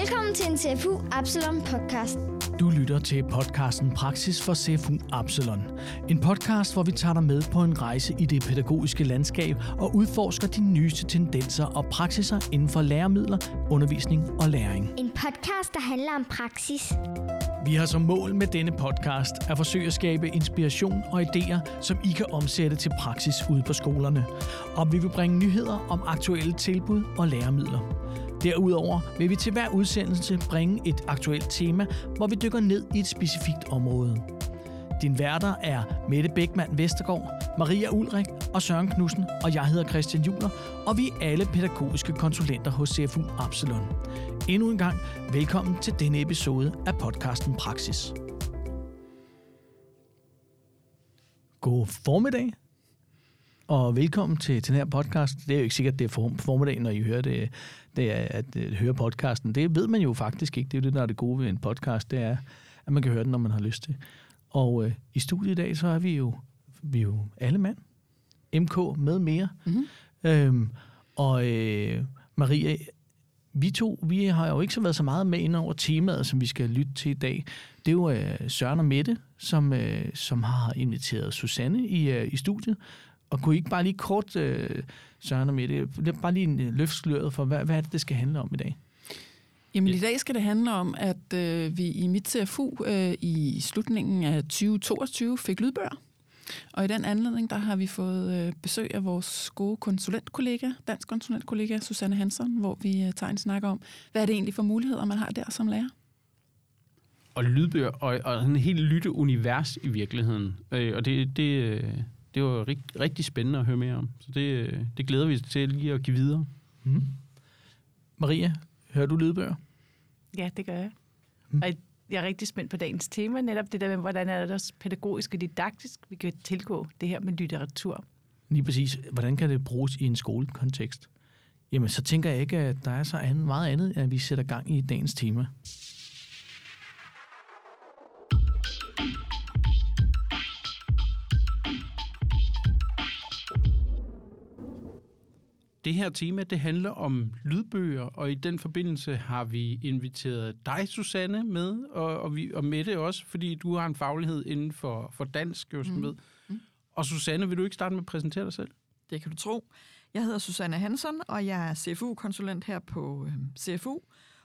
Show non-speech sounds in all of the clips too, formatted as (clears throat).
Velkommen til en CFU Absalon podcast. Du lytter til podcasten Praksis for CFU Absalon. En podcast, hvor vi tager dig med på en rejse i det pædagogiske landskab og udforsker de nyeste tendenser og praksiser inden for læremidler, undervisning og læring. En podcast, der handler om praksis. Vi har som mål med denne podcast at forsøge at skabe inspiration og idéer, som I kan omsætte til praksis ude på skolerne. Og vi vil bringe nyheder om aktuelle tilbud og læremidler. Derudover vil vi til hver udsendelse bringe et aktuelt tema, hvor vi dykker ned i et specifikt område. Din værter er Mette Bækman Vestergaard, Maria Ulrik og Søren Knudsen, og jeg hedder Christian Juler, og vi er alle pædagogiske konsulenter hos CFU Absalon. Endnu en gang velkommen til denne episode af podcasten Praksis. God formiddag, og velkommen til, til den her podcast. Det er jo ikke sikkert, det er formiddag, når I hører det, det er, at, at høre podcasten. Det ved man jo faktisk ikke. Det er jo det, der er det gode ved en podcast. Det er, at man kan høre den, når man har lyst til. Og øh, i studiet i dag, så er vi jo, vi er jo alle mand. MK med mere. Mm-hmm. Øhm, og øh, Maria, vi to, vi har jo ikke så været så meget med ind over temaet, som vi skal lytte til i dag. Det er jo øh, Søren og Mette, som, øh, som har inviteret Susanne i, øh, i studiet. Og kunne I ikke bare lige kort, øh, Søren og Mette, bare lige en øh, løftsløret for, hvad, hvad er det, det skal handle om i dag? Jamen i dag skal det handle om, at øh, vi i mit CFU øh, i slutningen af 2022 fik lydbøger. Og i den anledning, der har vi fået øh, besøg af vores gode konsulentkollega, dansk konsulentkollega Susanne Hansen, hvor vi øh, tager en snak om, hvad er det egentlig for muligheder, man har der som lærer? Og lydbøger, og, og en helt lytteunivers i virkeligheden. Øh, og det, det, øh, det var rigt, rigtig spændende at høre mere om. Så det, øh, det glæder vi til lige at give videre. Mm. Maria, hører du lydbøger? Ja, det gør jeg. Mm. Og jeg er rigtig spændt på dagens tema, netop det der med, hvordan er det pædagogisk og didaktisk, vi kan tilgå det her med litteratur. Lige præcis. Hvordan kan det bruges i en skolekontekst? Jamen, så tænker jeg ikke, at der er så andet, meget andet, at vi sætter gang i dagens tema. Det her tema, det handler om lydbøger, og i den forbindelse har vi inviteret dig, Susanne, med, og, og, vi, og Mette også, fordi du har en faglighed inden for, for dansk, jo, som mm. ved. Mm. Og Susanne, vil du ikke starte med at præsentere dig selv? Det kan du tro. Jeg hedder Susanne Hansen, og jeg er CFU-konsulent her på øh, CFU,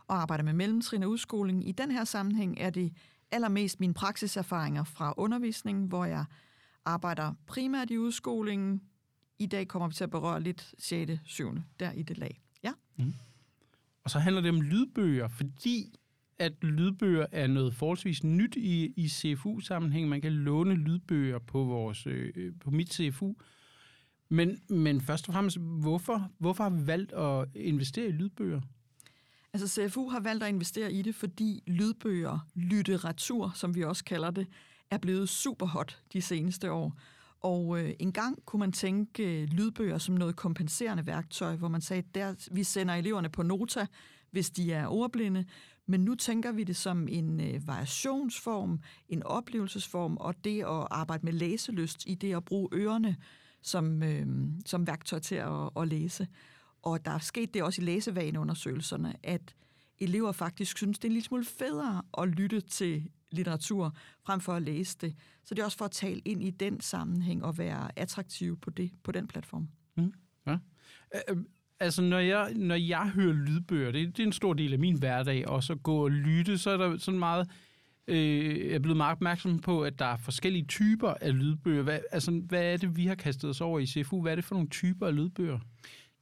og arbejder med mellemtrin og udskoling. I den her sammenhæng er det allermest mine praksiserfaringer fra undervisningen, hvor jeg arbejder primært i udskolingen, i dag kommer vi til at berøre lidt 6. 7. der i det lag. Ja. Mm. Og så handler det om lydbøger, fordi at lydbøger er noget forholdsvis nyt i, i CFU-sammenhæng. Man kan låne lydbøger på, vores, øh, på mit CFU. Men, men først og fremmest, hvorfor, hvorfor har vi valgt at investere i lydbøger? Altså CFU har valgt at investere i det, fordi lydbøger, litteratur, som vi også kalder det, er blevet super hot de seneste år. Og øh, en gang kunne man tænke øh, lydbøger som noget kompenserende værktøj, hvor man sagde, der vi sender eleverne på nota, hvis de er ordblinde, men nu tænker vi det som en øh, variationsform, en oplevelsesform, og det at arbejde med læselyst i det at bruge ørerne som, øh, som værktøj til at, at læse. Og der er sket det også i læsevaneundersøgelserne, at elever faktisk synes, det er en lille smule federe at lytte til litteratur, frem for at læse det. Så det er også for at tale ind i den sammenhæng og være attraktiv på, det, på den platform. Mm. Ja. Øhm, altså, når jeg, når jeg hører lydbøger, det, det er en stor del af min hverdag, og så gå og lytte, så er der sådan meget... Øh, jeg er blevet meget opmærksom på, at der er forskellige typer af lydbøger. Hvad, altså, hvad er det, vi har kastet os over i CFU? Hvad er det for nogle typer af lydbøger?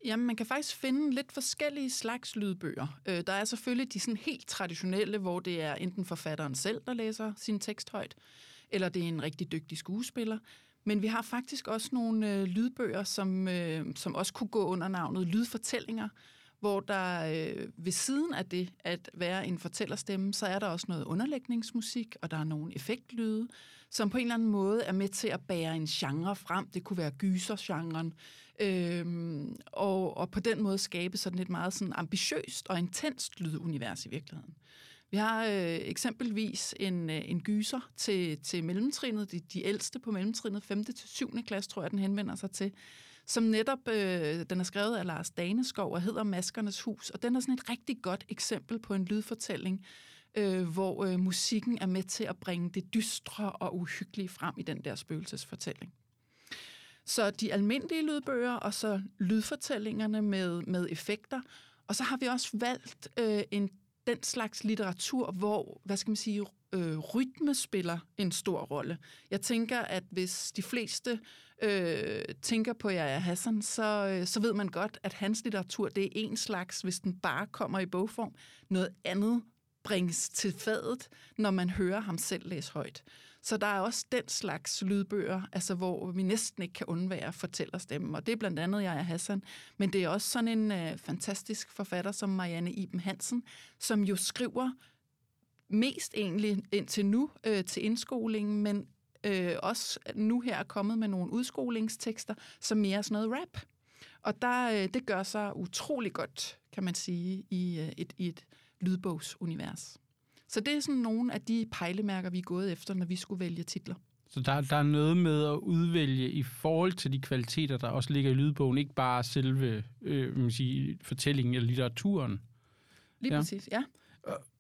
Jamen, man kan faktisk finde lidt forskellige slags lydbøger. Øh, der er selvfølgelig de sådan helt traditionelle, hvor det er enten forfatteren selv, der læser sin tekst højt, eller det er en rigtig dygtig skuespiller. Men vi har faktisk også nogle øh, lydbøger, som, øh, som også kunne gå under navnet lydfortællinger, hvor der øh, ved siden af det at være en fortællerstemme, så er der også noget underlægningsmusik, og der er nogle effektlyde, som på en eller anden måde er med til at bære en genre frem. Det kunne være gysergenren, øhm, og, og på den måde skabe sådan et meget sådan ambitiøst og intenst lydunivers i virkeligheden. Vi har øh, eksempelvis en, øh, en gyser til, til mellemtrinnet, de, de ældste på mellemtrinnet, 5. til 7. klasse, tror jeg, den henvender sig til, som netop, øh, den er skrevet af Lars Daneskov og hedder Maskernes Hus, og den er sådan et rigtig godt eksempel på en lydfortælling, øh, hvor øh, musikken er med til at bringe det dystre og uhyggelige frem i den der spøgelsesfortælling. Så de almindelige lydbøger, og så lydfortællingerne med, med effekter. Og så har vi også valgt øh, en den slags litteratur, hvor, hvad skal man sige, øh, rytme spiller en stor rolle. Jeg tænker, at hvis de fleste øh, tænker på Jaja Hassan, så, øh, så ved man godt, at hans litteratur, det er en slags, hvis den bare kommer i bogform. Noget andet bringes til fadet, når man hører ham selv læse højt. Så der er også den slags lydbøger, altså hvor vi næsten ikke kan undvære fortællerstemmen. Og det er blandt andet jeg er Hassan. Men det er også sådan en øh, fantastisk forfatter som Marianne Iben Hansen, som jo skriver mest egentlig indtil nu øh, til indskolingen, men øh, også nu her er kommet med nogle udskolingstekster, som mere er sådan noget rap. Og der, øh, det gør sig utrolig godt, kan man sige, i, øh, et, i et lydbogsunivers. Så det er sådan nogle af de pejlemærker, vi er gået efter, når vi skulle vælge titler. Så der, der er noget med at udvælge i forhold til de kvaliteter, der også ligger i lydbogen, ikke bare selve øh, man sige, fortællingen eller litteraturen. Lige ja. præcis, ja.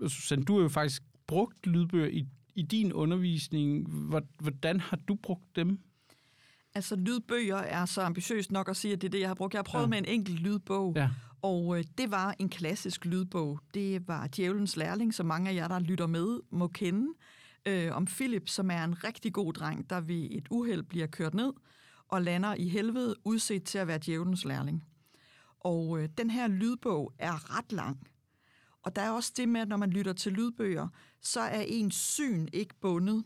Susanne, du har jo faktisk brugt lydbøger i, i din undervisning. Hvordan har du brugt dem? Altså, lydbøger er så ambitiøst nok at sige, at det er det, jeg har brugt. Jeg har prøvet ja. med en enkelt lydbog, ja og øh, det var en klassisk lydbog. Det var Djævelens Lærling, som mange af jer, der lytter med, må kende, øh, om Philip, som er en rigtig god dreng, der ved et uheld bliver kørt ned og lander i helvede, udset til at være Djævelens Lærling. Og øh, den her lydbog er ret lang. Og der er også det med, at når man lytter til lydbøger, så er ens syn ikke bundet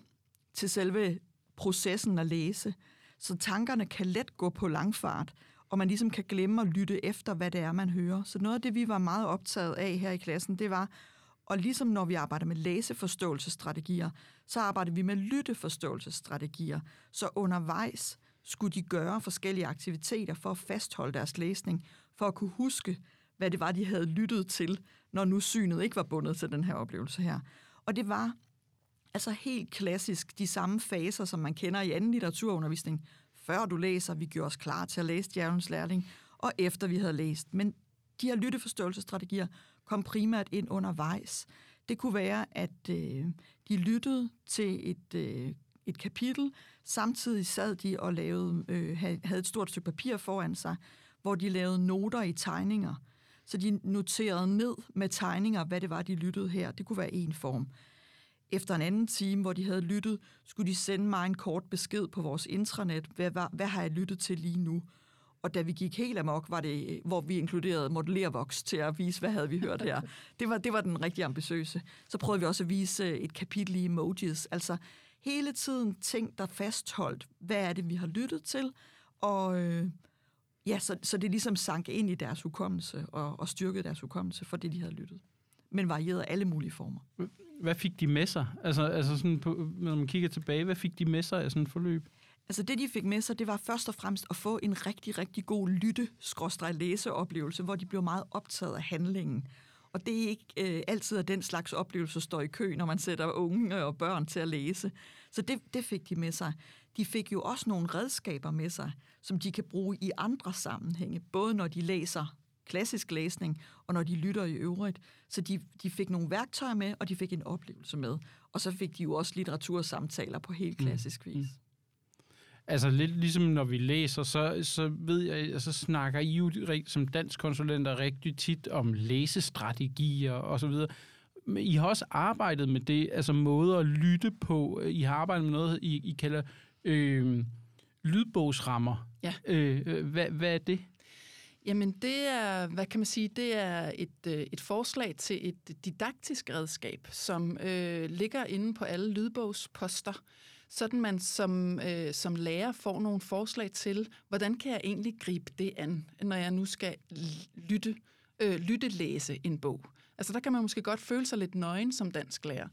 til selve processen at læse. Så tankerne kan let gå på langfart, og man ligesom kan glemme at lytte efter, hvad det er, man hører. Så noget af det, vi var meget optaget af her i klassen, det var, og ligesom når vi arbejder med læseforståelsesstrategier, så arbejder vi med lytteforståelsesstrategier. Så undervejs skulle de gøre forskellige aktiviteter for at fastholde deres læsning, for at kunne huske, hvad det var, de havde lyttet til, når nu synet ikke var bundet til den her oplevelse her. Og det var altså helt klassisk de samme faser, som man kender i anden litteraturundervisning. Før du læser, vi gjorde os klar til at læse Djævelens Lærling, og efter vi havde læst. Men de her lytteforståelsesstrategier kom primært ind undervejs. Det kunne være, at øh, de lyttede til et, øh, et kapitel, samtidig sad de og lavede, øh, havde et stort stykke papir foran sig, hvor de lavede noter i tegninger – så de noterede ned med tegninger, hvad det var, de lyttede her. Det kunne være en form. Efter en anden time, hvor de havde lyttet, skulle de sende mig en kort besked på vores intranet. Hvad, hvad, hvad har jeg lyttet til lige nu? Og da vi gik helt amok, var det, hvor vi inkluderede modellervoks til at vise, hvad havde vi hørt her. (laughs) Det var, det var den rigtig ambitiøse. Så prøvede vi også at vise et kapitel i emojis. Altså hele tiden ting, der fastholdt, hvad er det, vi har lyttet til, og, øh, Ja, så, så det ligesom sank ind i deres hukommelse og, og styrkede deres hukommelse for det, de havde lyttet. Men varierede alle mulige former. Hvad fik de med sig? Altså, altså sådan på, når man kigger tilbage, hvad fik de med sig af sådan et forløb? Altså det, de fik med sig, det var først og fremmest at få en rigtig, rigtig god lytte-læseoplevelse, hvor de blev meget optaget af handlingen. Og det er ikke øh, altid, at den slags oplevelse står i kø, når man sætter unge og børn til at læse. Så det, det fik de med sig. De fik jo også nogle redskaber med sig, som de kan bruge i andre sammenhænge, både når de læser klassisk læsning, og når de lytter i øvrigt. Så de, de fik nogle værktøjer med, og de fik en oplevelse med. Og så fik de jo også litteratursamtaler på helt mm. klassisk vis. Mm. Altså lidt ligesom når vi læser, så, så ved jeg, så snakker I jo som dansk konsulenter rigtig tit om læsestrategier og så videre. Men I har også arbejdet med det, altså måder at lytte på. I har arbejdet med noget, I, I kalder øh, lydbogsrammer. Ja. Øh, øh, hvad, hvad er det? Jamen det er, hvad kan man sige, det er et, øh, et forslag til et didaktisk redskab, som øh, ligger inde på alle lydbogsposter, sådan man som, øh, som lærer får nogle forslag til, hvordan kan jeg egentlig gribe det an, når jeg nu skal lytte, øh, lytte læse en bog. Altså der kan man måske godt føle sig lidt nøgen som dansk lærer.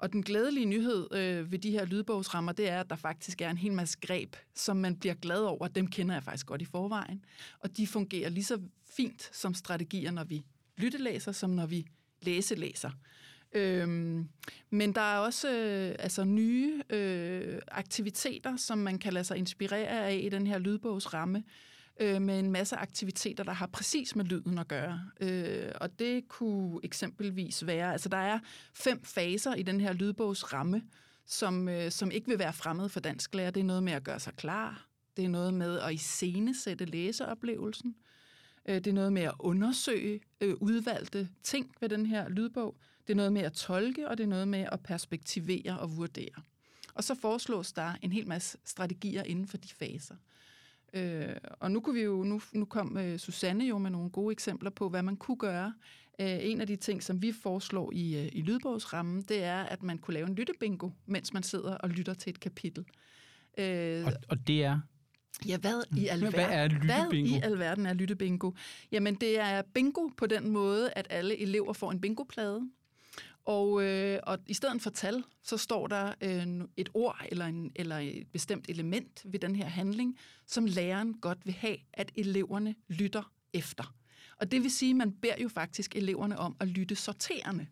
Og den glædelige nyhed øh, ved de her lydbogsrammer, det er, at der faktisk er en hel masse greb, som man bliver glad over. Dem kender jeg faktisk godt i forvejen. Og de fungerer lige så fint som strategier, når vi lyttelæser, som når vi læselæser. Øhm, men der er også øh, altså nye øh, aktiviteter, som man kan lade sig inspirere af i den her lydbogsramme øh, med en masse aktiviteter, der har præcis med lyden at gøre. Øh, og det kunne eksempelvis være, altså der er fem faser i den her lydbogsramme, som, øh, som ikke vil være fremmed for dansk lærer. Det er noget med at gøre sig klar. Det er noget med at iscenesætte læseoplevelsen. Øh, det er noget med at undersøge øh, udvalgte ting ved den her lydbog. Det er noget med at tolke, og det er noget med at perspektivere og vurdere. Og så foreslås der en hel masse strategier inden for de faser. Øh, og nu, kunne vi jo, nu, nu kom øh, Susanne jo med nogle gode eksempler på, hvad man kunne gøre. Øh, en af de ting, som vi foreslår i, øh, i lydbogsrammen, det er, at man kunne lave en lyttebingo, mens man sidder og lytter til et kapitel. Øh, og, og det er? Ja, hvad i alverden, hvad er lyttebingo? Hvad i alverden er lyttebingo? Jamen, det er bingo på den måde, at alle elever får en bingoplade, og, øh, og i stedet for tal, så står der øh, et ord eller, en, eller et bestemt element ved den her handling, som læreren godt vil have, at eleverne lytter efter. Og det vil sige, at man beder jo faktisk eleverne om at lytte sorterende.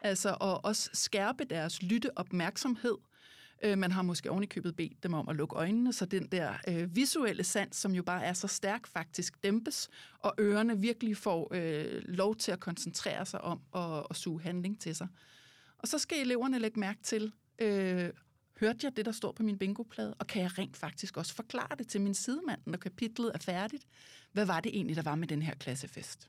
Altså at også skærpe deres lytteopmærksomhed, Øh, man har måske ovenikøbet bedt dem om at lukke øjnene, så den der øh, visuelle sans, som jo bare er så stærk, faktisk dæmpes, og ørerne virkelig får øh, lov til at koncentrere sig om at, at suge handling til sig. Og så skal eleverne lægge mærke til, øh, hørte jeg det, der står på min bingoplade, og kan jeg rent faktisk også forklare det til min sidemand, når kapitlet er færdigt? Hvad var det egentlig, der var med den her klassefest?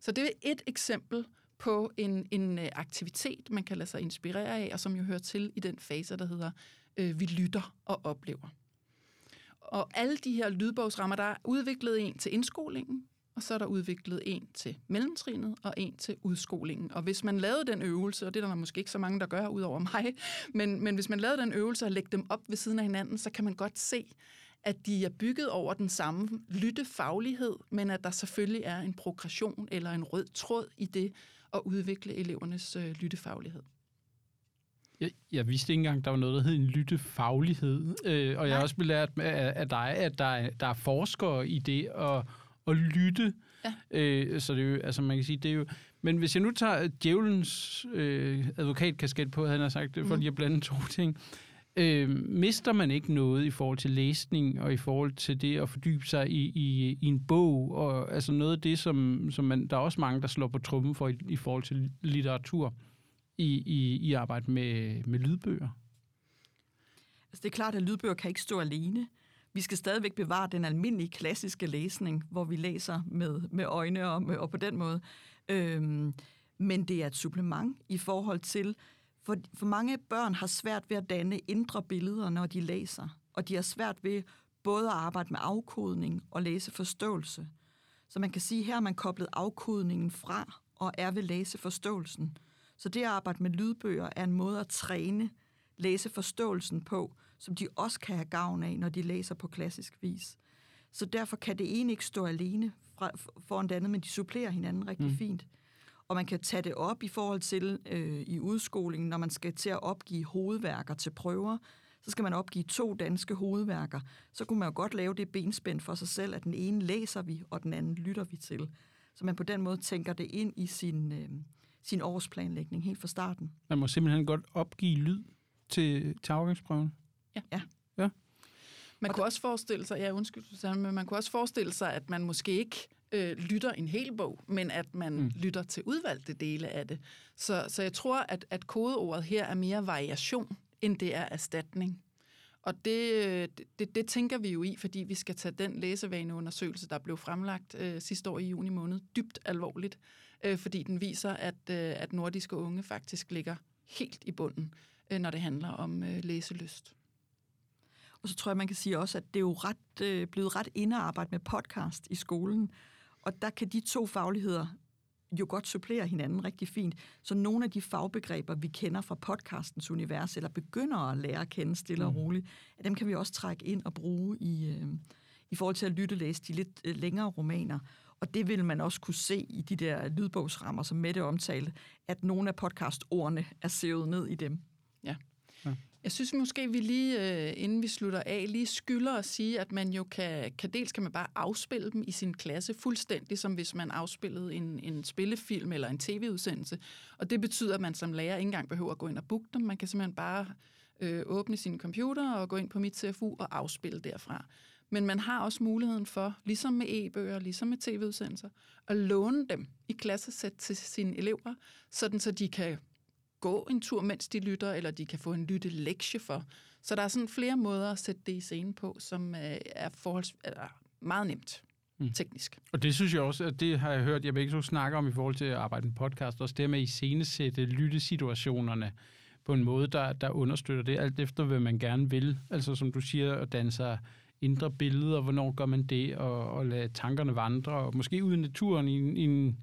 Så det er et eksempel på en, en øh, aktivitet, man kan lade sig inspirere af, og som jo hører til i den fase, der hedder, øh, vi lytter og oplever. Og alle de her lydbogsrammer, der er udviklet en til indskolingen, og så er der udviklet en til mellemtrinet og en til udskolingen. Og hvis man lavede den øvelse, og det er der måske ikke så mange, der gør, ud over mig, men, men hvis man lavede den øvelse og lægge dem op ved siden af hinanden, så kan man godt se, at de er bygget over den samme lyttefaglighed, men at der selvfølgelig er en progression eller en rød tråd i det, at udvikle elevernes øh, lyttefaglighed. Jeg, jeg vidste ikke engang, der var noget, der hed en lyttefaglighed. Øh, og jeg har også belært af, af dig, at der er, der er forskere i det at, at lytte. Ja. Øh, så det er jo, altså man kan sige, det er jo... Men hvis jeg nu tager djævelens øh, advokatkasket på, han har sagt, det for mm. lige at blande to ting, øh, mister man ikke noget i forhold til læsning og i forhold til det at fordybe sig i, i, i en bog, og altså noget af det, som, som man, der er også mange, der slår på trummen for i, i forhold til litteratur i, i, i arbejde med, med lydbøger? Altså det er klart, at lydbøger kan ikke stå alene. Vi skal stadigvæk bevare den almindelige klassiske læsning, hvor vi læser med, med øjne og, med, og på den måde. Øhm, men det er et supplement i forhold til, for, for mange børn har svært ved at danne indre billeder, når de læser, og de har svært ved både at arbejde med afkodning og læseforståelse. Så man kan sige, at her har man koblet afkodningen fra og er ved læseforståelsen. Så det at arbejde med lydbøger er en måde at træne læseforståelsen på, som de også kan have gavn af, når de læser på klassisk vis. Så derfor kan det ene ikke stå alene foran det andet, men de supplerer hinanden rigtig mm. fint og man kan tage det op i forhold til øh, i udskolingen, når man skal til at opgive hovedværker til prøver, så skal man opgive to danske hovedværker. Så kunne man jo godt lave det benspænd for sig selv, at den ene læser vi, og den anden lytter vi til. Så man på den måde tænker det ind i sin, øh, sin årsplanlægning helt fra starten. Man må simpelthen godt opgive lyd til, til afgangsprøven? Ja. ja. ja. Man kunne også forestille sig, ja undskyld Susanne, men man kunne også forestille sig, at man måske ikke øh, lytter en hel bog, men at man mm. lytter til udvalgte dele af det. Så, så jeg tror, at, at kodeordet her er mere variation, end det er erstatning. Og det, det, det tænker vi jo i, fordi vi skal tage den læsevaneundersøgelse, der blev fremlagt øh, sidste år i juni måned, dybt alvorligt, øh, fordi den viser, at, øh, at nordiske unge faktisk ligger helt i bunden, øh, når det handler om øh, læselyst. Og så tror jeg, man kan sige også, at det er jo ret, øh, blevet ret indarbejdet med podcast i skolen. Og der kan de to fagligheder jo godt supplere hinanden rigtig fint. Så nogle af de fagbegreber, vi kender fra podcastens univers, eller begynder at lære at kende stille og mm. roligt, dem kan vi også trække ind og bruge i, øh, i forhold til at lytte læse de lidt øh, længere romaner. Og det vil man også kunne se i de der lydbogsrammer, som Mette omtalte, at nogle af podcastordene er sævet ned i dem. Ja. Jeg synes måske, vi lige, øh, inden vi slutter af, lige skylder at sige, at man jo kan, kan dels kan man bare afspille dem i sin klasse, fuldstændig som hvis man afspillede en, en spillefilm eller en tv-udsendelse. Og det betyder, at man som lærer ikke engang behøver at gå ind og booke dem. Man kan simpelthen bare øh, åbne sin computer og gå ind på mit CFU og afspille derfra. Men man har også muligheden for, ligesom med e-bøger, ligesom med tv-udsendelser, at låne dem i klassesæt til sine elever, sådan så de kan gå en tur, mens de lytter, eller de kan få en lytte lektie for. Så der er sådan flere måder at sætte det i scenen på, som øh, er forholds, eller meget nemt Mm. teknisk. Og det synes jeg også, at det har jeg hørt, jeg begge to snakke om i forhold til at arbejde med podcast, også det med at iscenesætte lyttesituationerne på en måde, der, der understøtter det, alt efter hvad man gerne vil. Altså som du siger, at danne sig indre billeder, hvornår gør man det, og, og lade tankerne vandre, og måske ude i naturen i, en- i, en,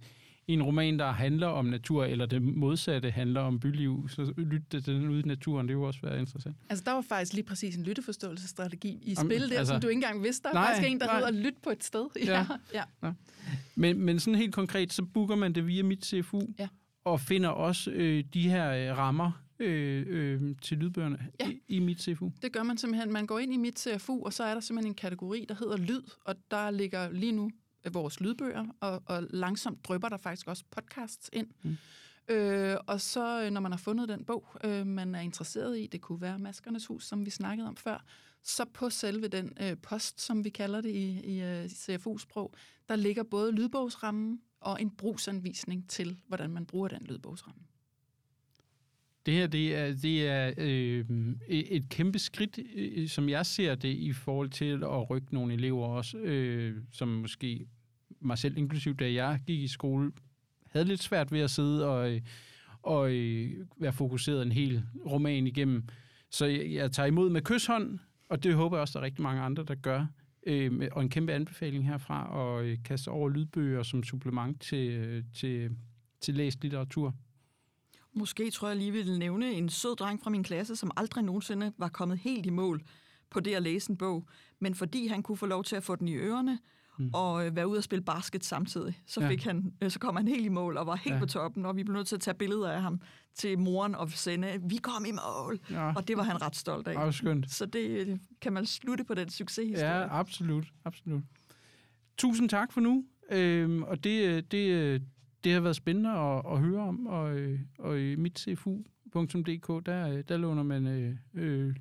i en roman, der handler om natur, eller det modsatte handler om byliv, så lytte til den ude i naturen, det jo også være interessant. Altså, der var faktisk lige præcis en lytteforståelsesstrategi i spil der, altså- som du ikke engang vidste. Der er Nej, faktisk en, der nej. hedder Lyt på et sted. Ja. ja. Men, men sådan helt konkret, så booker man det via mit CFU, Ja. og finder også øh, de her øh, rammer øh, øh, til lydbøgerne Ja. i, i mit CFU. Det gør man simpelthen. Man går ind i mit CFU, og så er der simpelthen en kategori, der hedder lyd, og der ligger lige nu vores lydbøger, og, og langsomt drypper der faktisk også podcasts ind. Mm. Øh, og så, øh, når man har fundet den bog, øh, man er interesseret i, det kunne være Maskernes Hus, som vi snakkede om før, så på selve den øh, post, som vi kalder det i, i øh, CFU-sprog, der ligger både lydbogsrammen og en brugsanvisning til, hvordan man bruger den lydbogsramme. Det her det er, det er øh, et kæmpe skridt, øh, som jeg ser det, i forhold til at rykke nogle elever også, øh, som måske mig selv inklusiv, da jeg gik i skole, havde lidt svært ved at sidde og, øh, og øh, være fokuseret en hel roman igennem. Så jeg, jeg tager imod med kysshånd, og det håber jeg også, der er rigtig mange andre, der gør. Øh, og en kæmpe anbefaling herfra at øh, kaste over lydbøger som supplement til, øh, til, til læst litteratur. Måske tror jeg lige vil nævne en sød dreng fra min klasse, som aldrig nogensinde var kommet helt i mål på det at læse en bog. Men fordi han kunne få lov til at få den i ørerne, Mm. og øh, være ude og spille basket samtidig, så, Ja. fik han, øh, så kom han helt i mål og var helt Ja. ja. på toppen, og vi blev nødt til at tage billeder af ham til moren og sende, vi kom i mål, Ja, og det var han ret stolt af. også skønt. Så det øh, kan man slutte på den succeshistorie. Ja, absolut. absolut. Tusind tak for nu. Øhm, og det, det, det har været spændende at, at høre om. Og, øh, og i mit cfu.dk, der, øh, der låner man øh, øh,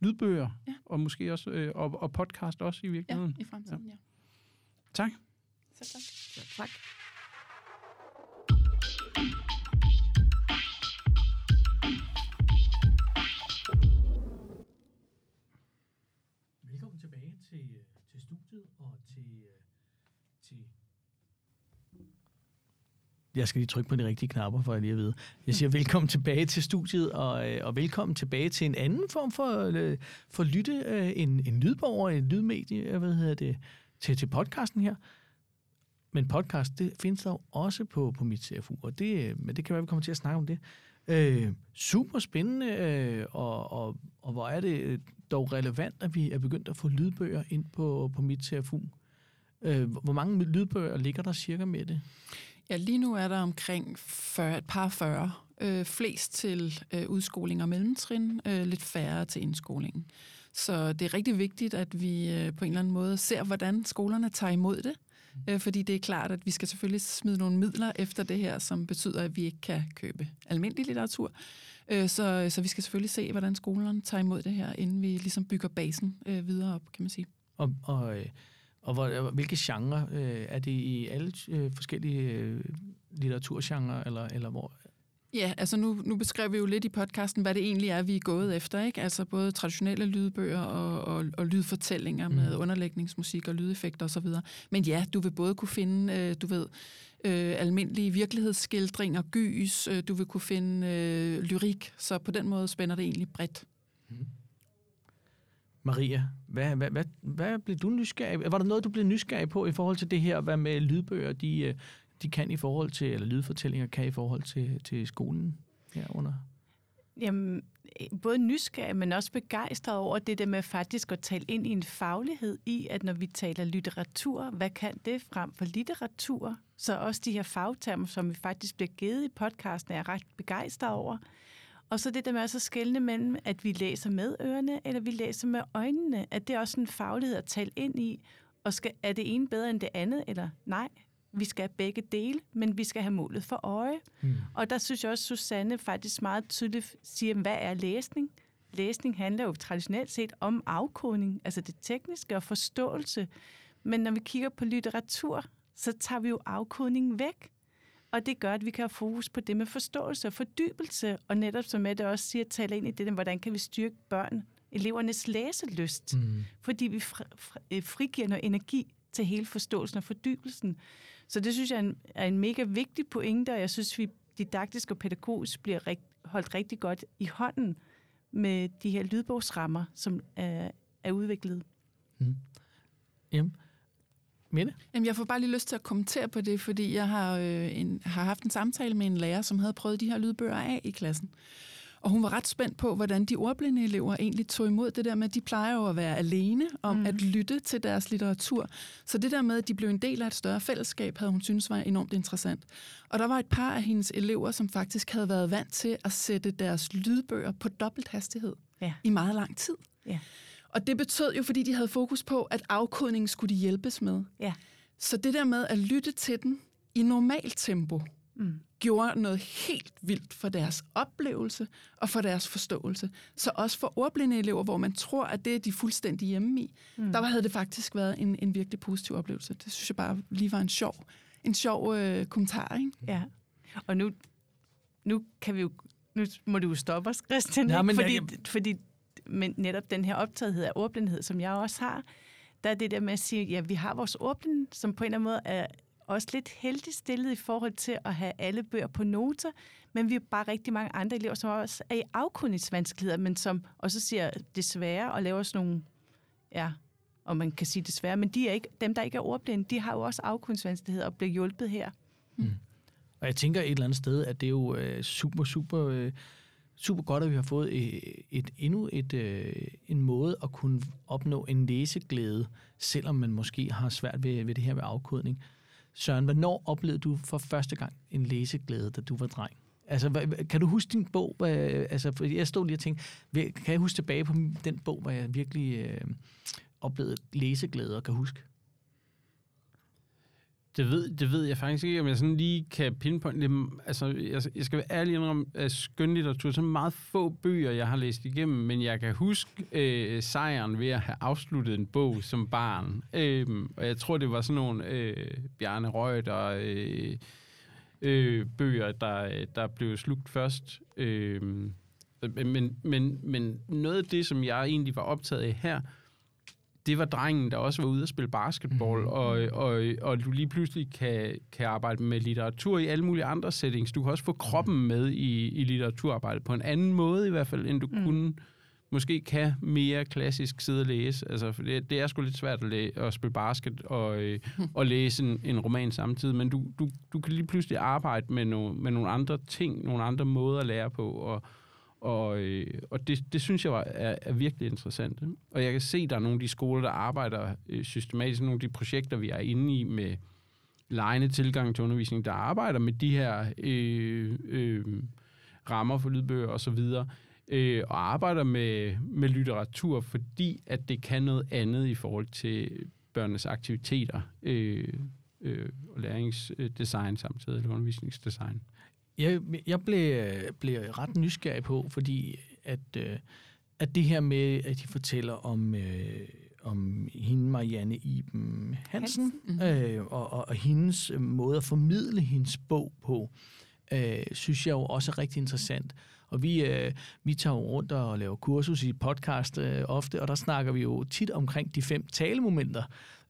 lydbøger, Ja. og måske også øh, og, og podcast også i Ja, virkeligheden. i fremtiden, ja. Tak. Selv tak. Ja, tak. Jeg skal lige trykke på de rigtige knapper, for at lige at vide. Jeg siger velkommen tilbage til studiet, og, øh, og velkommen tilbage til en anden form for, øh, for lytte, øh, en, en lydbog en lydmedie, hvad hedder det, til, til podcasten her. Men podcast, det findes der jo også på, på mit CFU, og det, men det kan være, vi kommer til at snakke om det. Øh, super spændende, øh, og, og, og hvor er det dog relevant, at vi er begyndt at få lydbøger ind på, på mit CFU. Øh, hvor mange lydbøger ligger der cirka med det? Ja, lige nu er der omkring 40, et par 40. Øh, flest til øh, udskoling og mellemtrin, øh, lidt færre til indskolingen. Så det er rigtig vigtigt, at vi øh, på en eller anden måde ser, hvordan skolerne tager imod det. Øh, fordi det er klart, at vi skal selvfølgelig smide nogle midler efter det her, som betyder, at vi ikke kan købe almindelig litteratur. Øh, så, så vi skal selvfølgelig se, hvordan skolerne tager imod det her, inden vi ligesom bygger basen øh, videre op, kan man sige. Og, og, øh, og hvor, hvilke genre? Øh, er det i alle øh, forskellige øh, litteraturgenre, eller, eller hvor? Ja, altså nu, nu beskrev vi jo lidt i podcasten, hvad det egentlig er, vi er gået efter, ikke? Altså både traditionelle lydbøger og, og, og lydfortællinger med Mm. underlægningsmusik og lydeffekter osv. Men ja, du vil både kunne finde, øh, du ved, øh, almindelige virkelighedsskildringer, gys, øh, du vil kunne finde øh, lyrik, så på den måde spænder det egentlig bredt. Maria, hvad, hvad, hvad, hvad blev du nysgerrig? Var der noget, du blev nysgerrig på i forhold til det her, hvad med lydbøger, de, øh, de kan i forhold til, eller lydfortællinger kan i forhold til, til skolen herunder? Jamen, øh, både nysgerrig, men også begejstret over det der med faktisk at tale ind i en faglighed i, at når vi taler litteratur, hvad kan det frem for litteratur? Så også de her fagtermer, som vi faktisk bliver givet i podcasten, er jeg ret begejstret over. Og så det der med også at skelne mellem, at vi læser med ørerne, eller vi læser med øjnene, at det er også en faglighed at tale ind i. Og skal, er det ene bedre end det andet, eller nej? Vi skal begge dele, men vi skal have målet for øje. Hmm. Og der synes jeg også, Susanne faktisk meget tydeligt siger, hvad er læsning? læsning handler jo traditionelt set om afkodning, altså det tekniske og forståelse. Men når vi kigger på litteratur, så tager vi jo afkodningen væk. Og det gør, at vi kan have fokus på det med forståelse og fordybelse, og netop som Mette også siger, taler ind i det, hvordan kan vi styrke børn, elevernes læselyst, mm. fordi vi øh, frigiver noget energi til hele forståelsen og fordybelsen. Så det synes jeg er en, er en mega vigtig pointe, og jeg synes, vi didaktisk og pædagogisk bliver rigt, holdt rigtig godt i hånden med de her lydbogsrammer, som er, er udviklet. Mm. Jamen, Mette? Jamen, jeg får bare lige lyst til at kommentere på det, fordi jeg har, øh, en, har haft en samtale med en lærer, som havde prøvet de her lydbøger af i klassen. Og hun var ret spændt på, hvordan de ordblinde elever egentlig tog imod det der med, at de plejer jo at være alene om mm. at lytte til deres litteratur. Så det der med, at de blev en del af et større fællesskab, havde hun synes var enormt interessant. Og der var et par af hendes elever, som faktisk havde været vant til at sætte deres lydbøger på dobbelt hastighed ja. i meget lang tid. Ja. Og det betød jo, fordi de havde fokus på, at afkodningen skulle de hjælpes med. Ja. Så det der med at lytte til den i normalt tempo, mm. gjorde noget helt vildt for deres oplevelse og for deres forståelse. Så også for ordblinde elever, hvor man tror, at det er de fuldstændig hjemme i, mm. der havde det faktisk været en, en virkelig positiv oplevelse. Det synes jeg bare lige var en sjov, en sjov øh, kommentar. Ikke? Ja, og nu, nu kan vi jo nu må du jo stoppe os, Christian, ja, men fordi, jeg... fordi men netop den her optagethed af ordblindhed, som jeg også har, der er det der med at sige, ja, vi har vores ordblinde, som på en eller anden måde er også lidt heldigt stillet i forhold til at have alle bøger på noter, men vi har bare rigtig mange andre elever, som også er i afkundighedsvanskeligheder, men som også siger desværre og laver sådan nogle, ja, og man kan sige desværre, men de er ikke, dem, der ikke er ordblinde, de har jo også afkundighedsvanskeligheder og bliver hjulpet her. Mm. Og jeg tænker et eller andet sted, at det er jo øh, super, super, øh, super godt, at vi har fået et, et endnu et, øh, en måde at kunne opnå en læseglæde, selvom man måske har svært ved, ved det her med afkodning. Søren, hvornår oplevede du for første gang en læseglæde, da du var dreng? Altså, kan du huske din bog? Hvad, altså, jeg stod lige og tænkte, kan jeg huske tilbage på den bog, hvor jeg virkelig øh, oplevede læseglæde og kan huske? Det ved, det ved jeg faktisk ikke, om jeg sådan lige kan pinpointe det. Altså, jeg, jeg skal være ærlig om, at skønlitteratur er så meget få bøger, jeg har læst igennem, men jeg kan huske øh, sejren ved at have afsluttet en bog som barn. Øh, og jeg tror, det var sådan nogle øh, Bjarne Reuter øh, øh, bøger, der, der blev slugt først. Øh, men, men, men noget af det, som jeg egentlig var optaget af her, det var drengen, der også var ude at spille basketball, mm. og, og, og du lige pludselig kan, kan arbejde med litteratur i alle mulige andre settings. Du kan også få kroppen med i, i litteraturarbejdet på en anden måde i hvert fald, end du mm. kunne måske kan mere klassisk sidde og læse. Altså, for det, det er sgu lidt svært at, læ- at spille basket og, øh, (laughs) og læse en, en roman samtidig, men du, du, du kan lige pludselig arbejde med, no, med nogle andre ting, nogle andre måder at lære på, og, og, øh, og det, det synes jeg var, er, er virkelig interessant. Og jeg kan se, at der er nogle af de skoler, der arbejder øh, systematisk, nogle af de projekter, vi er inde i med lejende tilgang til undervisning, der arbejder med de her øh, øh, rammer for lydbøger og så videre, øh, og arbejder med, med litteratur, fordi at det kan noget andet i forhold til børnenes aktiviteter øh, øh, og læringsdesign samtidig, eller undervisningsdesign. Jeg, jeg blev, blev ret nysgerrig på, fordi at, øh, at det her med, at de fortæller om, øh, om hende, Marianne Iben Hansen, Hansen. Mm-hmm. Øh, og, og, og hendes måde at formidle hendes bog på, øh, synes jeg jo også er rigtig interessant. Og vi, øh, vi tager jo rundt og laver kursus i podcast øh, ofte, og der snakker vi jo tit omkring de fem talemomenter,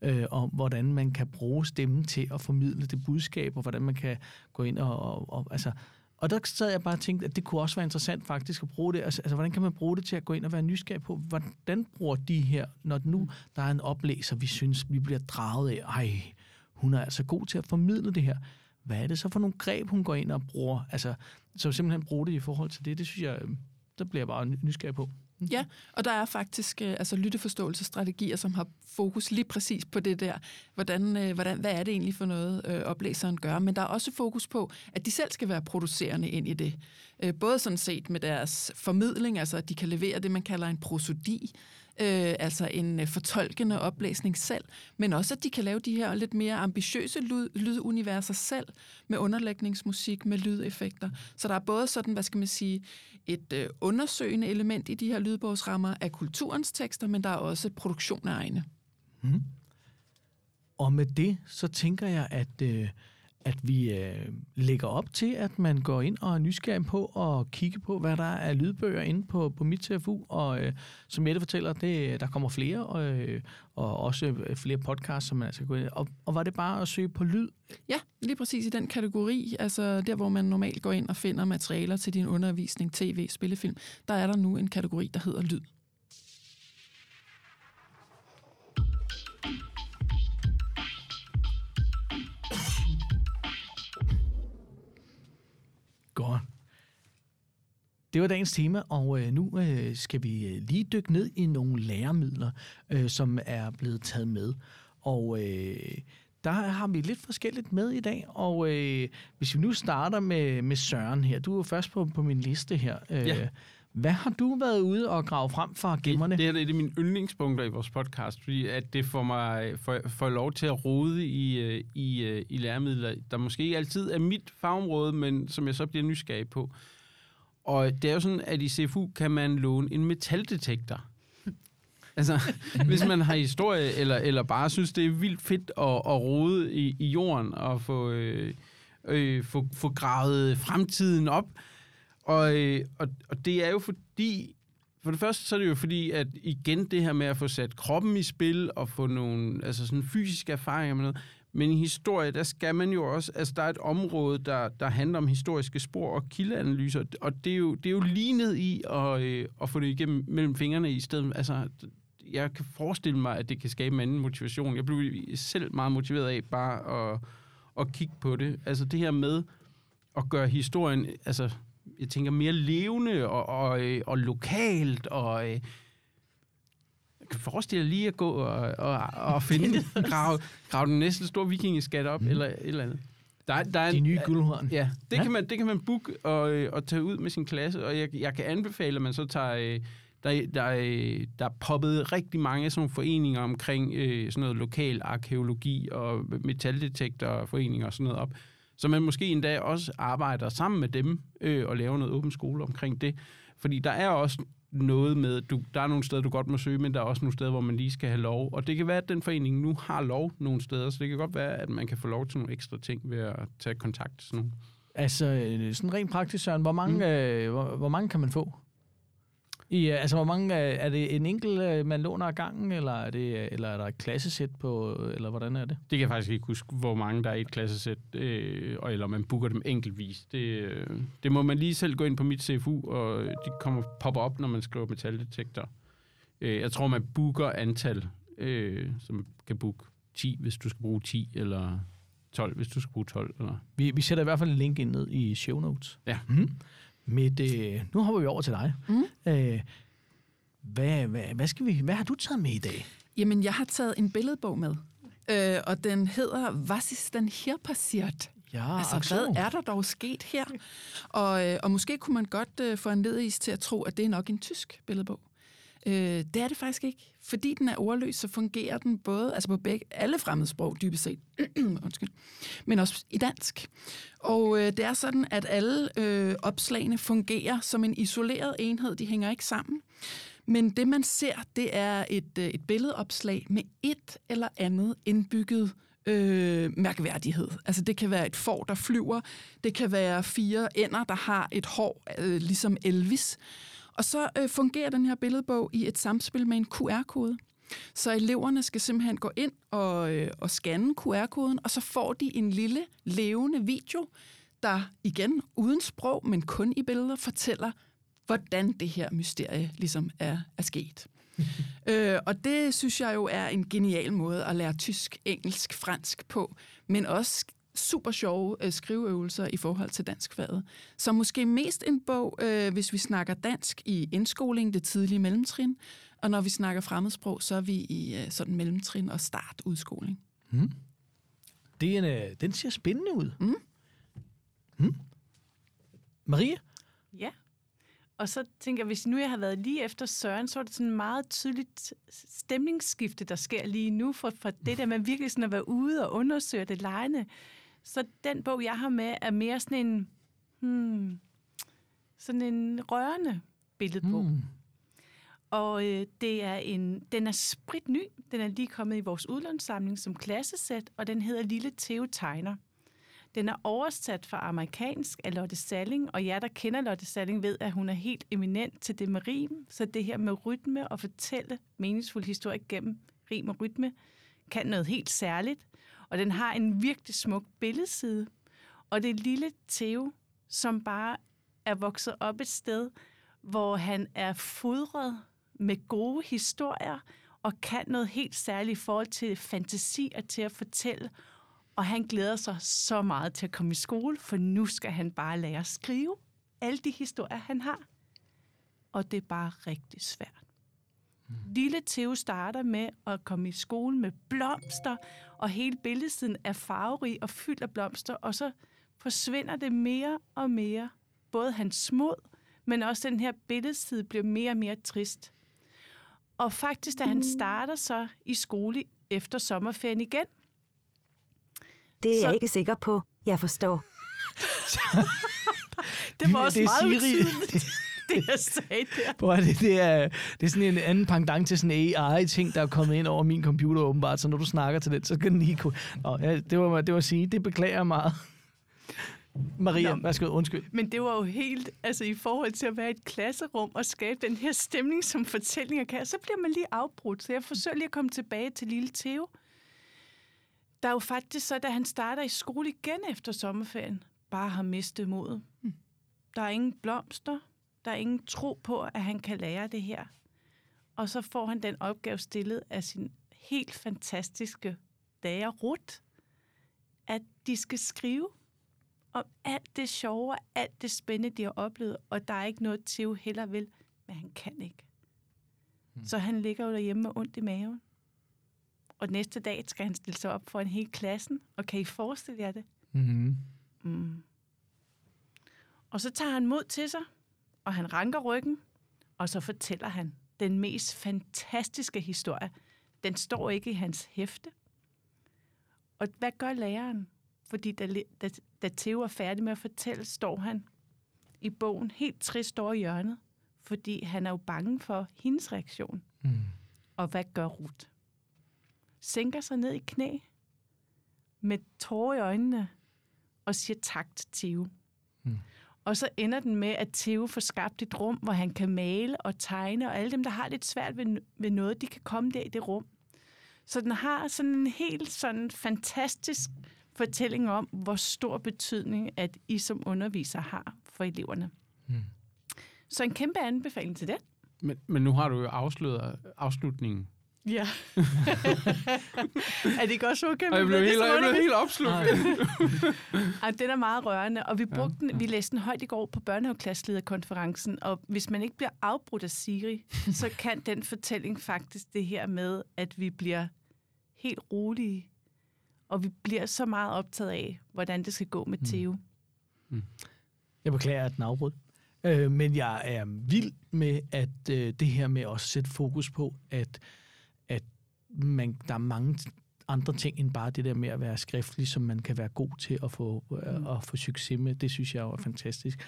øh, om hvordan man kan bruge stemmen til at formidle det budskab, og hvordan man kan gå ind og, og, og altså, og der sad jeg bare og tænkte, at det kunne også være interessant faktisk at bruge det. Altså, altså, hvordan kan man bruge det til at gå ind og være nysgerrig på, hvordan bruger de her, når nu der er en oplæser, vi synes, vi bliver draget af, ej, hun er altså god til at formidle det her. Hvad er det så for nogle greb, hun går ind og bruger? Altså, så simpelthen bruge det i forhold til det, det synes jeg, øhm, der bliver jeg bare nysgerrig på. Mm. Ja, og der er faktisk øh, altså lytteforståelsesstrategier, som har fokus lige præcis på det der. Hvordan, øh, hvordan, hvad er det egentlig for noget, øh, oplæseren gør? Men der er også fokus på, at de selv skal være producerende ind i det. Øh, både sådan set med deres formidling, altså at de kan levere det, man kalder en prosodi, øh, altså en øh, fortolkende oplæsning selv, men også at de kan lave de her lidt mere ambitiøse lyd, lyduniverser selv, med underlægningsmusik, med lydeffekter. Så der er både sådan, hvad skal man sige, et øh, undersøgende element i de her lydbogsrammer af kulturens tekster, men der er også produktion af egne. Mm. Og med det, så tænker jeg, at, øh, at vi øh, lægger op til, at man går ind og er nysgerrig på at kigge på, hvad der er af lydbøger inde på, på mit TFU. Og øh, som Mette fortæller, det, der kommer flere, og, øh, og også øh, flere podcasts, som man altså gå ind og, og var det bare at søge på lyd? Ja, lige præcis i den kategori, altså der, hvor man normalt går ind og finder materialer til din undervisning, tv, spillefilm, der er der nu en kategori, der hedder lyd. Det var dagens tema, og øh, nu øh, skal vi øh, lige dykke ned i nogle læremidler, øh, som er blevet taget med. Og øh, der har vi lidt forskelligt med i dag, og øh, hvis vi nu starter med, med Søren her, du er først på, på min liste her. Øh, Ja. Hvad har du været ude og grave frem fra gemmerne? Det, det er et af mine yndlingspunkter i vores podcast, fordi at det får mig for, for lov til at rode i, i, i læremidler, der måske ikke altid er mit fagområde, men som jeg så bliver nysgerrig på. Og det er jo sådan, at i CFU kan man låne en metaldetektor. (laughs) Altså, hvis man har historie, eller, eller bare synes, det er vildt fedt at, at rode i, i jorden og få, øh, øh, få, få gravet fremtiden op. Og, øh, og, og det er jo fordi, for det første så er det jo fordi, at igen det her med at få sat kroppen i spil og få nogle altså sådan fysiske erfaringer med noget, men i historie, der skal man jo også, altså der er et område, der, der handler om historiske spor og kildeanalyser, og det er jo, det er jo lignet i at, øh, at få det igennem mellem fingrene i stedet. Altså, jeg kan forestille mig, at det kan skabe en anden motivation. Jeg blev selv meget motiveret af bare at, at kigge på det. Altså det her med at gøre historien, altså jeg tænker mere levende og, og, øh, og lokalt og øh, forestille dig lige at gå og, og, og (laughs) finde, grave, grave den næste store vikingeskat op, mm. eller et eller andet. Der, der er De en- nye guldhorn. Ja, det, Ja. Kan man, det kan man booke og, øh, og tage ud med sin klasse, og jeg, jeg kan anbefale, at man så tager... Øh, der, der, øh, der er poppet rigtig mange af sådan nogle foreninger omkring øh, sådan noget lokal arkeologi og metaldetektorforeninger og sådan noget op. Så man måske endda også arbejder sammen med dem øh, og laver noget åben skole omkring det. Fordi der er også noget med, du, der er nogle steder, du godt må søge, men der er også nogle steder, hvor man lige skal have lov. Og det kan være, at den forening nu har lov nogle steder, så det kan godt være, at man kan få lov til nogle ekstra ting ved at tage kontakt til sådan nogle. Altså, øh, sådan rent praktisk, Søren, hvor mange, mm. øh, hvor, hvor mange kan man få? I, øh, altså, hvor mange, øh, er det en enkelt, øh, man låner ad gangen, eller er, det, eller er der et klassesæt på, eller hvordan er det? Det kan jeg faktisk ikke huske, hvor mange der er i et klassesæt, øh, eller man booker dem enkeltvis. Det, øh, det må man lige selv gå ind på mit CFU, og de kommer popper op, når man skriver metaldetektor. Øh, jeg tror, man booker antal, øh, som kan booke 10, hvis du skal bruge 10, eller 12, hvis du skal bruge 12. Eller. Vi, vi sætter i hvert fald en link ind ned i show notes. Ja. Mm. Med, øh, nu hopper vi over til dig. Mm. Øh, hvad, hvad, hvad, skal vi, hvad har du taget med i dag? Jamen, jeg har taget en billedbog med, øh, og den hedder Was ist denn hier passiert? Ja, Altså, so. hvad er der dog sket her? Og, øh, og måske kunne man godt øh, få en ledigis til at tro, at det er nok en tysk billedbog. Øh, det er det faktisk ikke. Fordi den er ordløs, så fungerer den både altså på begge, alle fremmedsprog, dybest set, (clears throat) undskyld, men også i dansk. Og øh, det er sådan, at alle øh, opslagene fungerer som en isoleret enhed. De hænger ikke sammen. Men det, man ser, det er et, øh, et billedopslag med et eller andet indbygget øh, mærkværdighed. Altså det kan være et får, der flyver. Det kan være fire ender, der har et hår, øh, ligesom Elvis. Og så øh, fungerer den her billedbog i et samspil med en QR-kode. Så eleverne skal simpelthen gå ind og, øh, og scanne QR-koden, og så får de en lille levende video, der igen uden sprog, men kun i billeder, fortæller, hvordan det her mysterie ligesom er, er sket. (laughs) øh, og det synes jeg jo er en genial måde at lære tysk, engelsk, fransk på, men også super sjove øh, skriveøvelser i forhold til danskfaget. Så måske mest en bog, øh, hvis vi snakker dansk i indskoling, det tidlige mellemtrin, og når vi snakker fremmedsprog, så er vi i øh, sådan mellemtrin og start udskoling. Det er en, øh, den ser spændende ud. Mm. Mm. Marie? Ja. Og så tænker jeg, hvis nu jeg har været lige efter Søren, så er det sådan en meget tydeligt stemningsskifte, der sker lige nu, for, for det der med virkelig sådan at være ude og undersøge det lejende. Så den bog, jeg har med, er mere sådan en, hmm, sådan en rørende billedbog. Mm. Og øh, det er en, den er sprit ny. Den er lige kommet i vores udlånssamling som klassesæt, og den hedder Lille Theo Tegner. Den er oversat fra amerikansk af Lotte Salling, og jer, der kender Lotte Salling, ved, at hun er helt eminent til det med rim. Så det her med rytme og fortælle meningsfuld historie gennem rim og rytme, kan noget helt særligt. Og den har en virkelig smuk billedside. Og det er lille Theo, som bare er vokset op et sted, hvor han er fodret med gode historier og kan noget helt særligt i forhold til fantasi og til at fortælle. Og han glæder sig så meget til at komme i skole, for nu skal han bare lære at skrive alle de historier, han har. Og det er bare rigtig svært. Mm. Lille Theo starter med at komme i skole med blomster, og hele billedsiden er farverig og fyldt af blomster, og så forsvinder det mere og mere. Både hans mod, men også den her billedside bliver mere og mere trist. Og faktisk, da han starter så i skole efter sommerferien igen. Det er så... jeg ikke sikker på. Jeg forstår. (laughs) det var også det meget Siri. (laughs) (laughs) det jeg sagde der. Prøv det, det, er, det er sådan en anden pendant til sådan en AI-ting, der er kommet ind over min computer åbenbart, så når du snakker til den, så kan den lige kunne... Nå, ja, det var det var at sige, det beklager jeg meget. Maria, Nå. værsgo, undskyld. Men det var jo helt, altså i forhold til at være i et klasserum og skabe den her stemning, som fortællinger kan, så bliver man lige afbrudt. Så jeg forsøger lige at komme tilbage til lille Theo. Der er jo faktisk så, da han starter i skole igen efter sommerferien, bare har mistet modet. Der er ingen blomster, der er ingen tro på, at han kan lære det her. Og så får han den opgave stillet af sin helt fantastiske lærer Ruth, at de skal skrive om alt det sjove og alt det spændende, de har oplevet, og der er ikke noget, Theo heller vil, men han kan ikke. Mm. Så han ligger jo derhjemme med ondt i maven. Og næste dag skal han stille sig op for en hel klassen, og kan I forestille jer det? Mm-hmm. Mm. Og så tager han mod til sig, og han ranker ryggen, og så fortæller han den mest fantastiske historie. Den står ikke i hans hæfte. Og hvad gør læreren? Fordi da, da, da Theo er færdig med at fortælle, står han i bogen helt trist over hjørnet, fordi han er jo bange for hendes reaktion. Mm. Og hvad gør Ruth? Sænker sig ned i knæ med tårer i øjnene og siger tak til Theo. Og så ender den med, at Theo får skabt et rum, hvor han kan male og tegne, og alle dem, der har lidt svært ved, ved noget, de kan komme der i det rum. Så den har sådan en helt sådan fantastisk fortælling om, hvor stor betydning, at I som underviser har for eleverne. Mm. Så en kæmpe anbefaling til det. Men, men nu har du jo afsløret afslutningen. Ja. (laughs) er det ikke også okay? Og jeg blev med det helt, jeg blev helt opslugt. (laughs) Ej, den er meget rørende, og vi brugte ja, den, vi læste den højt i går på børnehaveklasselederkonferencen, og hvis man ikke bliver afbrudt af Siri, (laughs) så kan den fortælling faktisk det her med, at vi bliver helt rolige, og vi bliver så meget optaget af, hvordan det skal gå med Theo. Jeg beklager, at den afbrød. Øh, men jeg er vild med, at øh, det her med at sætte fokus på, at man, der er mange andre ting end bare det der med at være skriftlig, som man kan være god til at få, øh, at få succes med. Det synes jeg jo er fantastisk.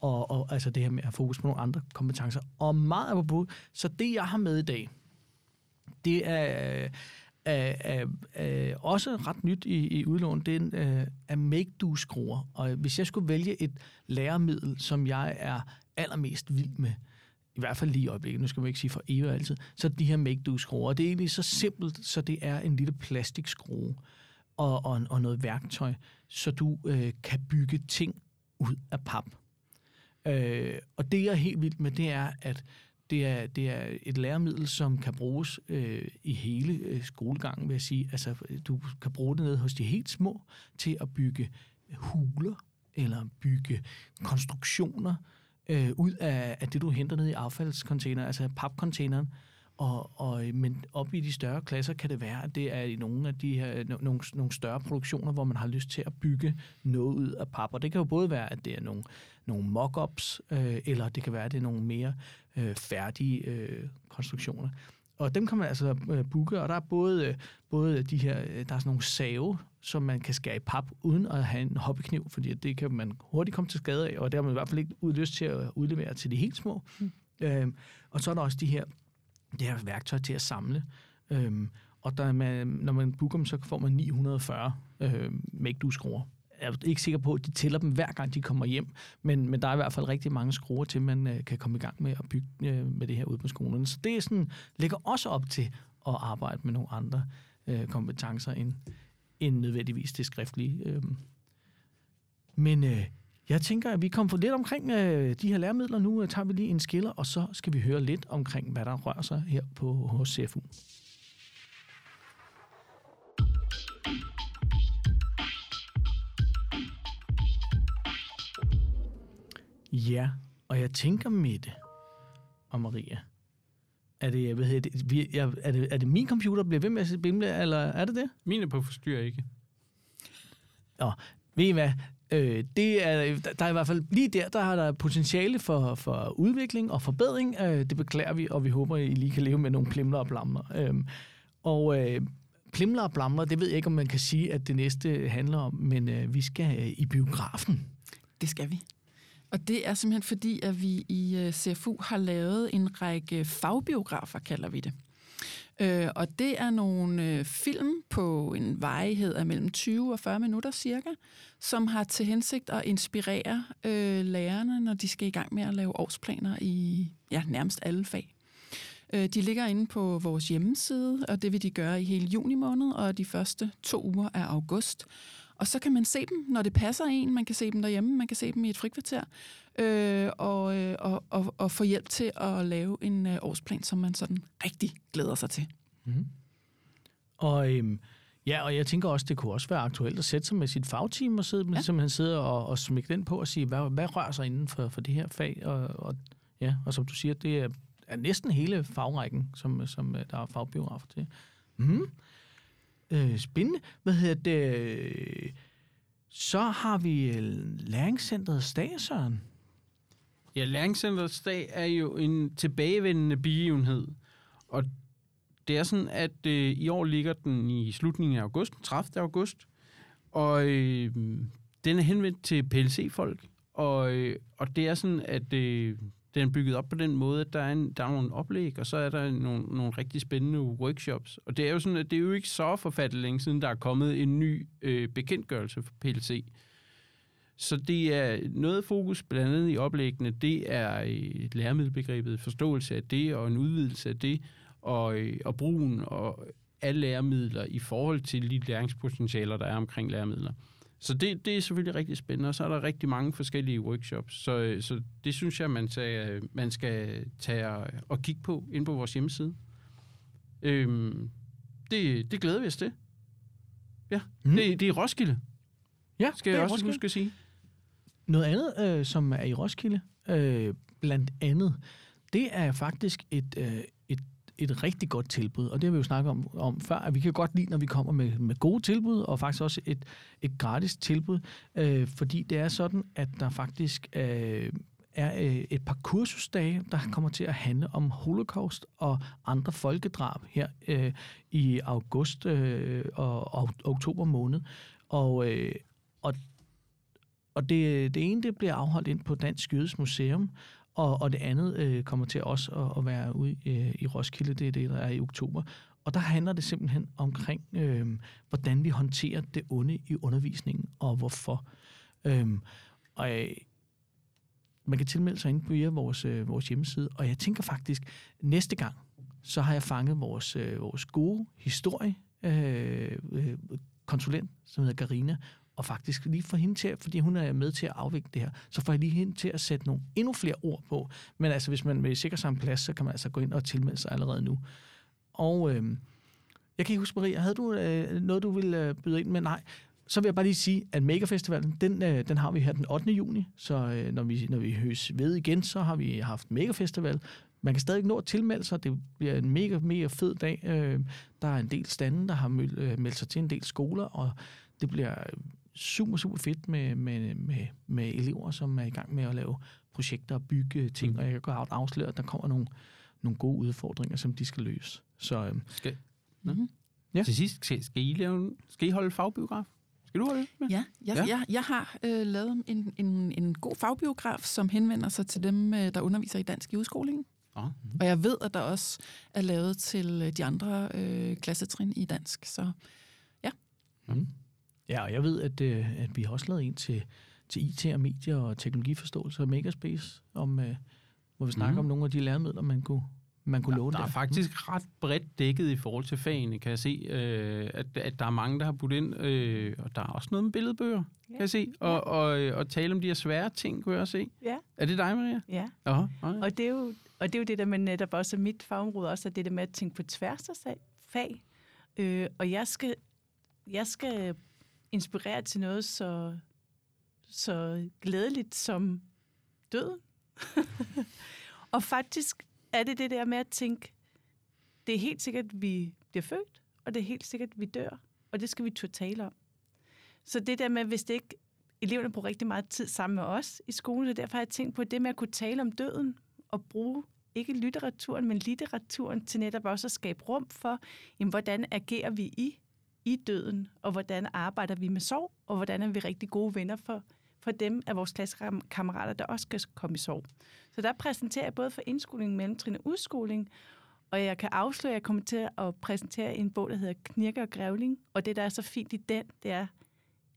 Og, og altså det her med at fokus på nogle andre kompetencer. Og meget apropos, så det jeg har med i dag, det er, er, er, er også ret nyt i, i udlån, det er, en, øh, er make-do-skruer. Og hvis jeg skulle vælge et læremiddel, som jeg er allermest vild med, i hvert fald lige i øjeblikket, nu skal man ikke sige for evigt altid, så er de her make-do-skruer. Og det er egentlig så simpelt, så det er en lille plastikskrue og, og, og noget værktøj, så du øh, kan bygge ting ud af pap. Øh, og det jeg er helt vildt med, det er, at det er, det er et læremiddel, som kan bruges øh, i hele øh, skolegangen, vil jeg sige. Altså, du kan bruge det ned hos de helt små til at bygge huler eller bygge konstruktioner øh, øh, ud af, af det, du henter ned i affaldscontainer, altså papcontaineren. Og, og, men op i de større klasser kan det være, at det er i nogle af de her, nogle, nogle større produktioner, hvor man har lyst til at bygge noget ud af pap. Og det kan jo både være, at det er nogle, nogle mock-ups, øh, eller det kan være, at det er nogle mere øh, færdige øh, konstruktioner. Og dem kan man altså øh, booke, og der er både, øh, både de her, øh, der er sådan nogle save, som man kan skære i pap, uden at have en hobbykniv, fordi det kan man hurtigt komme til skade af, og der har man i hvert fald ikke lyst til at udlevere til de helt små. Mm. Øhm, og så er der også de her, det her værktøj til at samle. Øhm, og der er man, når man booker dem, så får man 940 øh, make-do-skruer. Jeg er ikke sikker på, at de tæller dem hver gang, de kommer hjem, men, men der er i hvert fald rigtig mange skruer til, man øh, kan komme i gang med at bygge øh, med det her ude på skolerne. Så det er sådan, ligger også op til at arbejde med nogle andre øh, kompetencer end, end nødvendigvis det skriftlige. Øh. Men øh, jeg tænker, at vi kommer for lidt omkring øh, de her læremidler. Nu øh, tager vi lige en skiller, og så skal vi høre lidt omkring, hvad der rører sig her på hos CFU. Ja, og jeg tænker, Mette og Maria, er det, hvad hedder det, vi- jeg- er det, er det min computer, der bliver ved med at bimle, eller er det det? Min er på forstyr ikke. Ved I hvad? Øh, det er, der er i hvert fald lige der, der har der potentiale for, for udvikling og forbedring. Øh, det beklager vi, og vi håber, I lige kan leve med nogle plimler og blamler. Øh, og øh, plimler og blamler, det ved jeg ikke, om man kan sige, at det næste handler om, men øh, vi skal øh, i biografen. Det skal vi. Og det er simpelthen fordi, at vi i øh, CFU har lavet en række fagbiografer, kalder vi det. Øh, og det er nogle øh, film på en vejhed af mellem 20 og 40 minutter cirka, som har til hensigt at inspirere øh, lærerne, når de skal i gang med at lave årsplaner i ja, nærmest alle fag. Øh, De ligger inde på vores hjemmeside, og det vil de gøre i hele juni måned, og de første to uger af august. Og så kan man se dem, når det passer en. Man kan se dem derhjemme, man kan se dem i et frikvarter, øh, og, øh, og, og, og få hjælp til at lave en øh, årsplan, som man sådan rigtig glæder sig til. Og øhm, ja, og jeg tænker også, det kunne også være aktuelt at sætte sig med sit fagteam og sidde, ja. Ja. simpelthen sidde og, og smække den på og sige, hvad, hvad rører sig inden for, for det her fag? Og, og, ja, og som du siger, det er, er næsten hele fagrækken, som, som øh, der er fagbiografer til. Mm. Øh, spændende. Hvad hedder det? Så har vi øh, læringscentret Stagesøren. Ja, Læringscenterets dag er jo en tilbagevendende begivenhed. Og det er sådan, at øh, i år ligger den i slutningen af august, 30. august. Og øh, den er henvendt til PLC-folk. Og, øh, og det er sådan, at øh, den er bygget op på den måde, at der er, en, der er nogle oplæg, og så er der nogle, nogle rigtig spændende workshops. Og det er jo sådan, at det er jo ikke så forfattet længe siden, der er kommet en ny øh, bekendtgørelse for PLC. Så det er noget fokus blandt andet i oplæggene, det er øh, læremiddelbegrebet, forståelse af det og en udvidelse af det, og, øh, og brugen og af læremidler i forhold til de læringspotentialer, der er omkring læremidler. Så det, det er selvfølgelig rigtig spændende, og så er der rigtig mange forskellige workshops. Så, øh, så det synes jeg, man, tager, man skal tage og, kigge på ind på vores hjemmeside. Øhm, det, det glæder vi os til. Ja, Mm. det, det er Roskilde, Ja, skal det jeg er også Roskilde. huske at sige. Noget andet, øh, som er i Roskilde, øh, blandt andet, det er faktisk et, øh, et, rigtig godt tilbud, og det har vi jo snakket om, om før, at vi kan godt lide, når vi kommer med, med gode tilbud, og faktisk også et, et gratis tilbud, øh, fordi det er sådan, at der faktisk øh, er øh, et par kursusdage, der kommer til at handle om holocaust og andre folkedrab her øh, i august øh, og, og oktober måned. Og, øh, og og det, det ene det bliver afholdt ind på Dansk Jødes Museum, og, og det andet øh, kommer til også at, at være ude øh, i Roskilde, det er det, der er i oktober. Og der handler det simpelthen omkring, øh, hvordan vi håndterer det onde i undervisningen, og hvorfor. Øh, og øh, man kan tilmelde sig ind på via vores, øh, vores hjemmeside, og jeg tænker faktisk, næste gang, så har jeg fanget vores, øh, vores gode historie, øh, øh, konsulent, som hedder Garina, og faktisk lige få hende til, fordi hun er med til at afvikle det her, så får jeg lige hende til at sætte nogle endnu flere ord på. Men altså, hvis man vil sikre sig en plads, så kan man altså gå ind og tilmelde sig allerede nu. Og øh, jeg kan ikke huske, Maria, havde du øh, noget, du ville øh, byde ind med? Nej. Så vil jeg bare lige sige, at Megafestivalen, den, øh, den har vi her den 8. juni, så øh, når, vi, når vi høres ved igen, så har vi haft Megafestival man kan stadig nå at tilmelde sig. Det bliver en mega, mega fed dag. Øh, der er en del stande, der har meld, øh, meldt sig til en del skoler, og det bliver øh, super, super fedt med, med, med, med elever, som er i gang med at lave projekter og bygge ting, mm. og jeg kan godt afsløre, at der kommer nogle, nogle gode udfordringer, som de skal løse. Så øh, Skal, Mm-hmm. Ja. Til sidst, skal, skal, I lave, skal I holde fagbiograf? Skal du holde det? med? Ja, jeg, Ja. ja. Jeg, jeg har øh, lavet en, en, en god fagbiograf, som henvender sig til dem, øh, der underviser i dansk i udskolingen. Nå. Og jeg ved, at der også er lavet til øh, de andre øh, klassetrin i dansk. Så Mm. Ja, og jeg ved, at, øh, at vi har også lavet en til, til IT og medier og teknologiforståelse og Makerspace, om, øh, hvor vi snakker Mhm. om nogle af de læremidler, man kunne, man kunne låne Der er der. faktisk ret bredt dækket i forhold til fagene, kan jeg se, øh, at, at der er mange, der har budt ind, øh, og der er også noget med billedbøger, ja. kan jeg se, og, og, øh, og tale om de her svære ting, kunne jeg også se. Ja. Er det dig, Maria? Ja, Aha, ja. og det er jo, og det, er jo det der med netop også er mit fagområde, også er det der med at tænke på tværs af fag. Øh, og jeg skal, jeg skal inspirere til noget så, så glædeligt som døden. (laughs) og faktisk er det det der med at tænke, det er helt sikkert, at vi bliver født, og det er helt sikkert, at vi dør, og det skal vi turde tale om. Så det der med, hvis det ikke eleverne bruger rigtig meget tid sammen med os i skolen, så derfor har jeg tænkt på det med at kunne tale om døden og bruge ikke litteraturen, men litteraturen til netop også at skabe rum for, jamen, hvordan agerer vi i, i døden, og hvordan arbejder vi med sorg, og hvordan er vi rigtig gode venner for, for dem af vores klassekammerater, der også skal komme i sorg. Så der præsenterer jeg både for indskoling, mellemtrin og udskoling, og jeg kan afsløre, at jeg kommer til at præsentere en bog, der hedder Knirke og Grævling, og det, der er så fint i den, det er,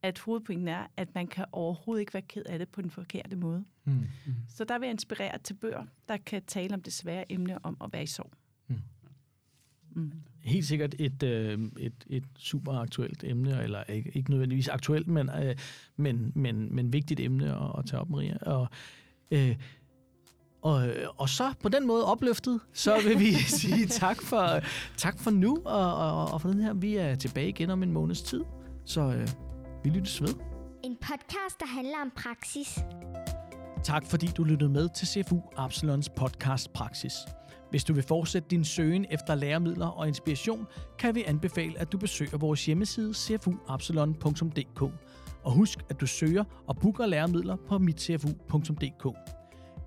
at hovedpointen er, at man kan overhovedet ikke være ked af det på den forkerte måde. Mm. Så der vil jeg inspirere til bøger, der kan tale om det svære emne om at være i sorg. Mm. Mm. Helt sikkert et, øh, et, et super aktuelt emne, eller ikke, ikke nødvendigvis aktuelt, men, øh, men, men, men vigtigt emne at, at tage op, Maria. Og, øh, og, og så på den måde opløftet, så vil vi (laughs) sige tak for, tak for nu, og, og, og for den her. Vi er tilbage igen om en måneds tid, så øh, vi lyttes ved. En podcast, der handler om praksis. Tak fordi du lyttede med til CFU Absalons podcast Praksis. Hvis du vil fortsætte din søgen efter læremidler og inspiration, kan vi anbefale, at du besøger vores hjemmeside cfuabsalon.dk. Og husk, at du søger og booker læremidler på mitcfu.dk.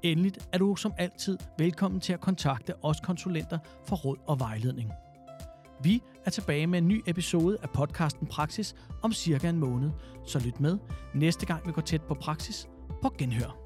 Endelig er du som altid velkommen til at kontakte os konsulenter for råd og vejledning. Vi er tilbage med en ny episode af podcasten Praksis om cirka en måned, så lyt med næste gang vi går tæt på praksis på genhør.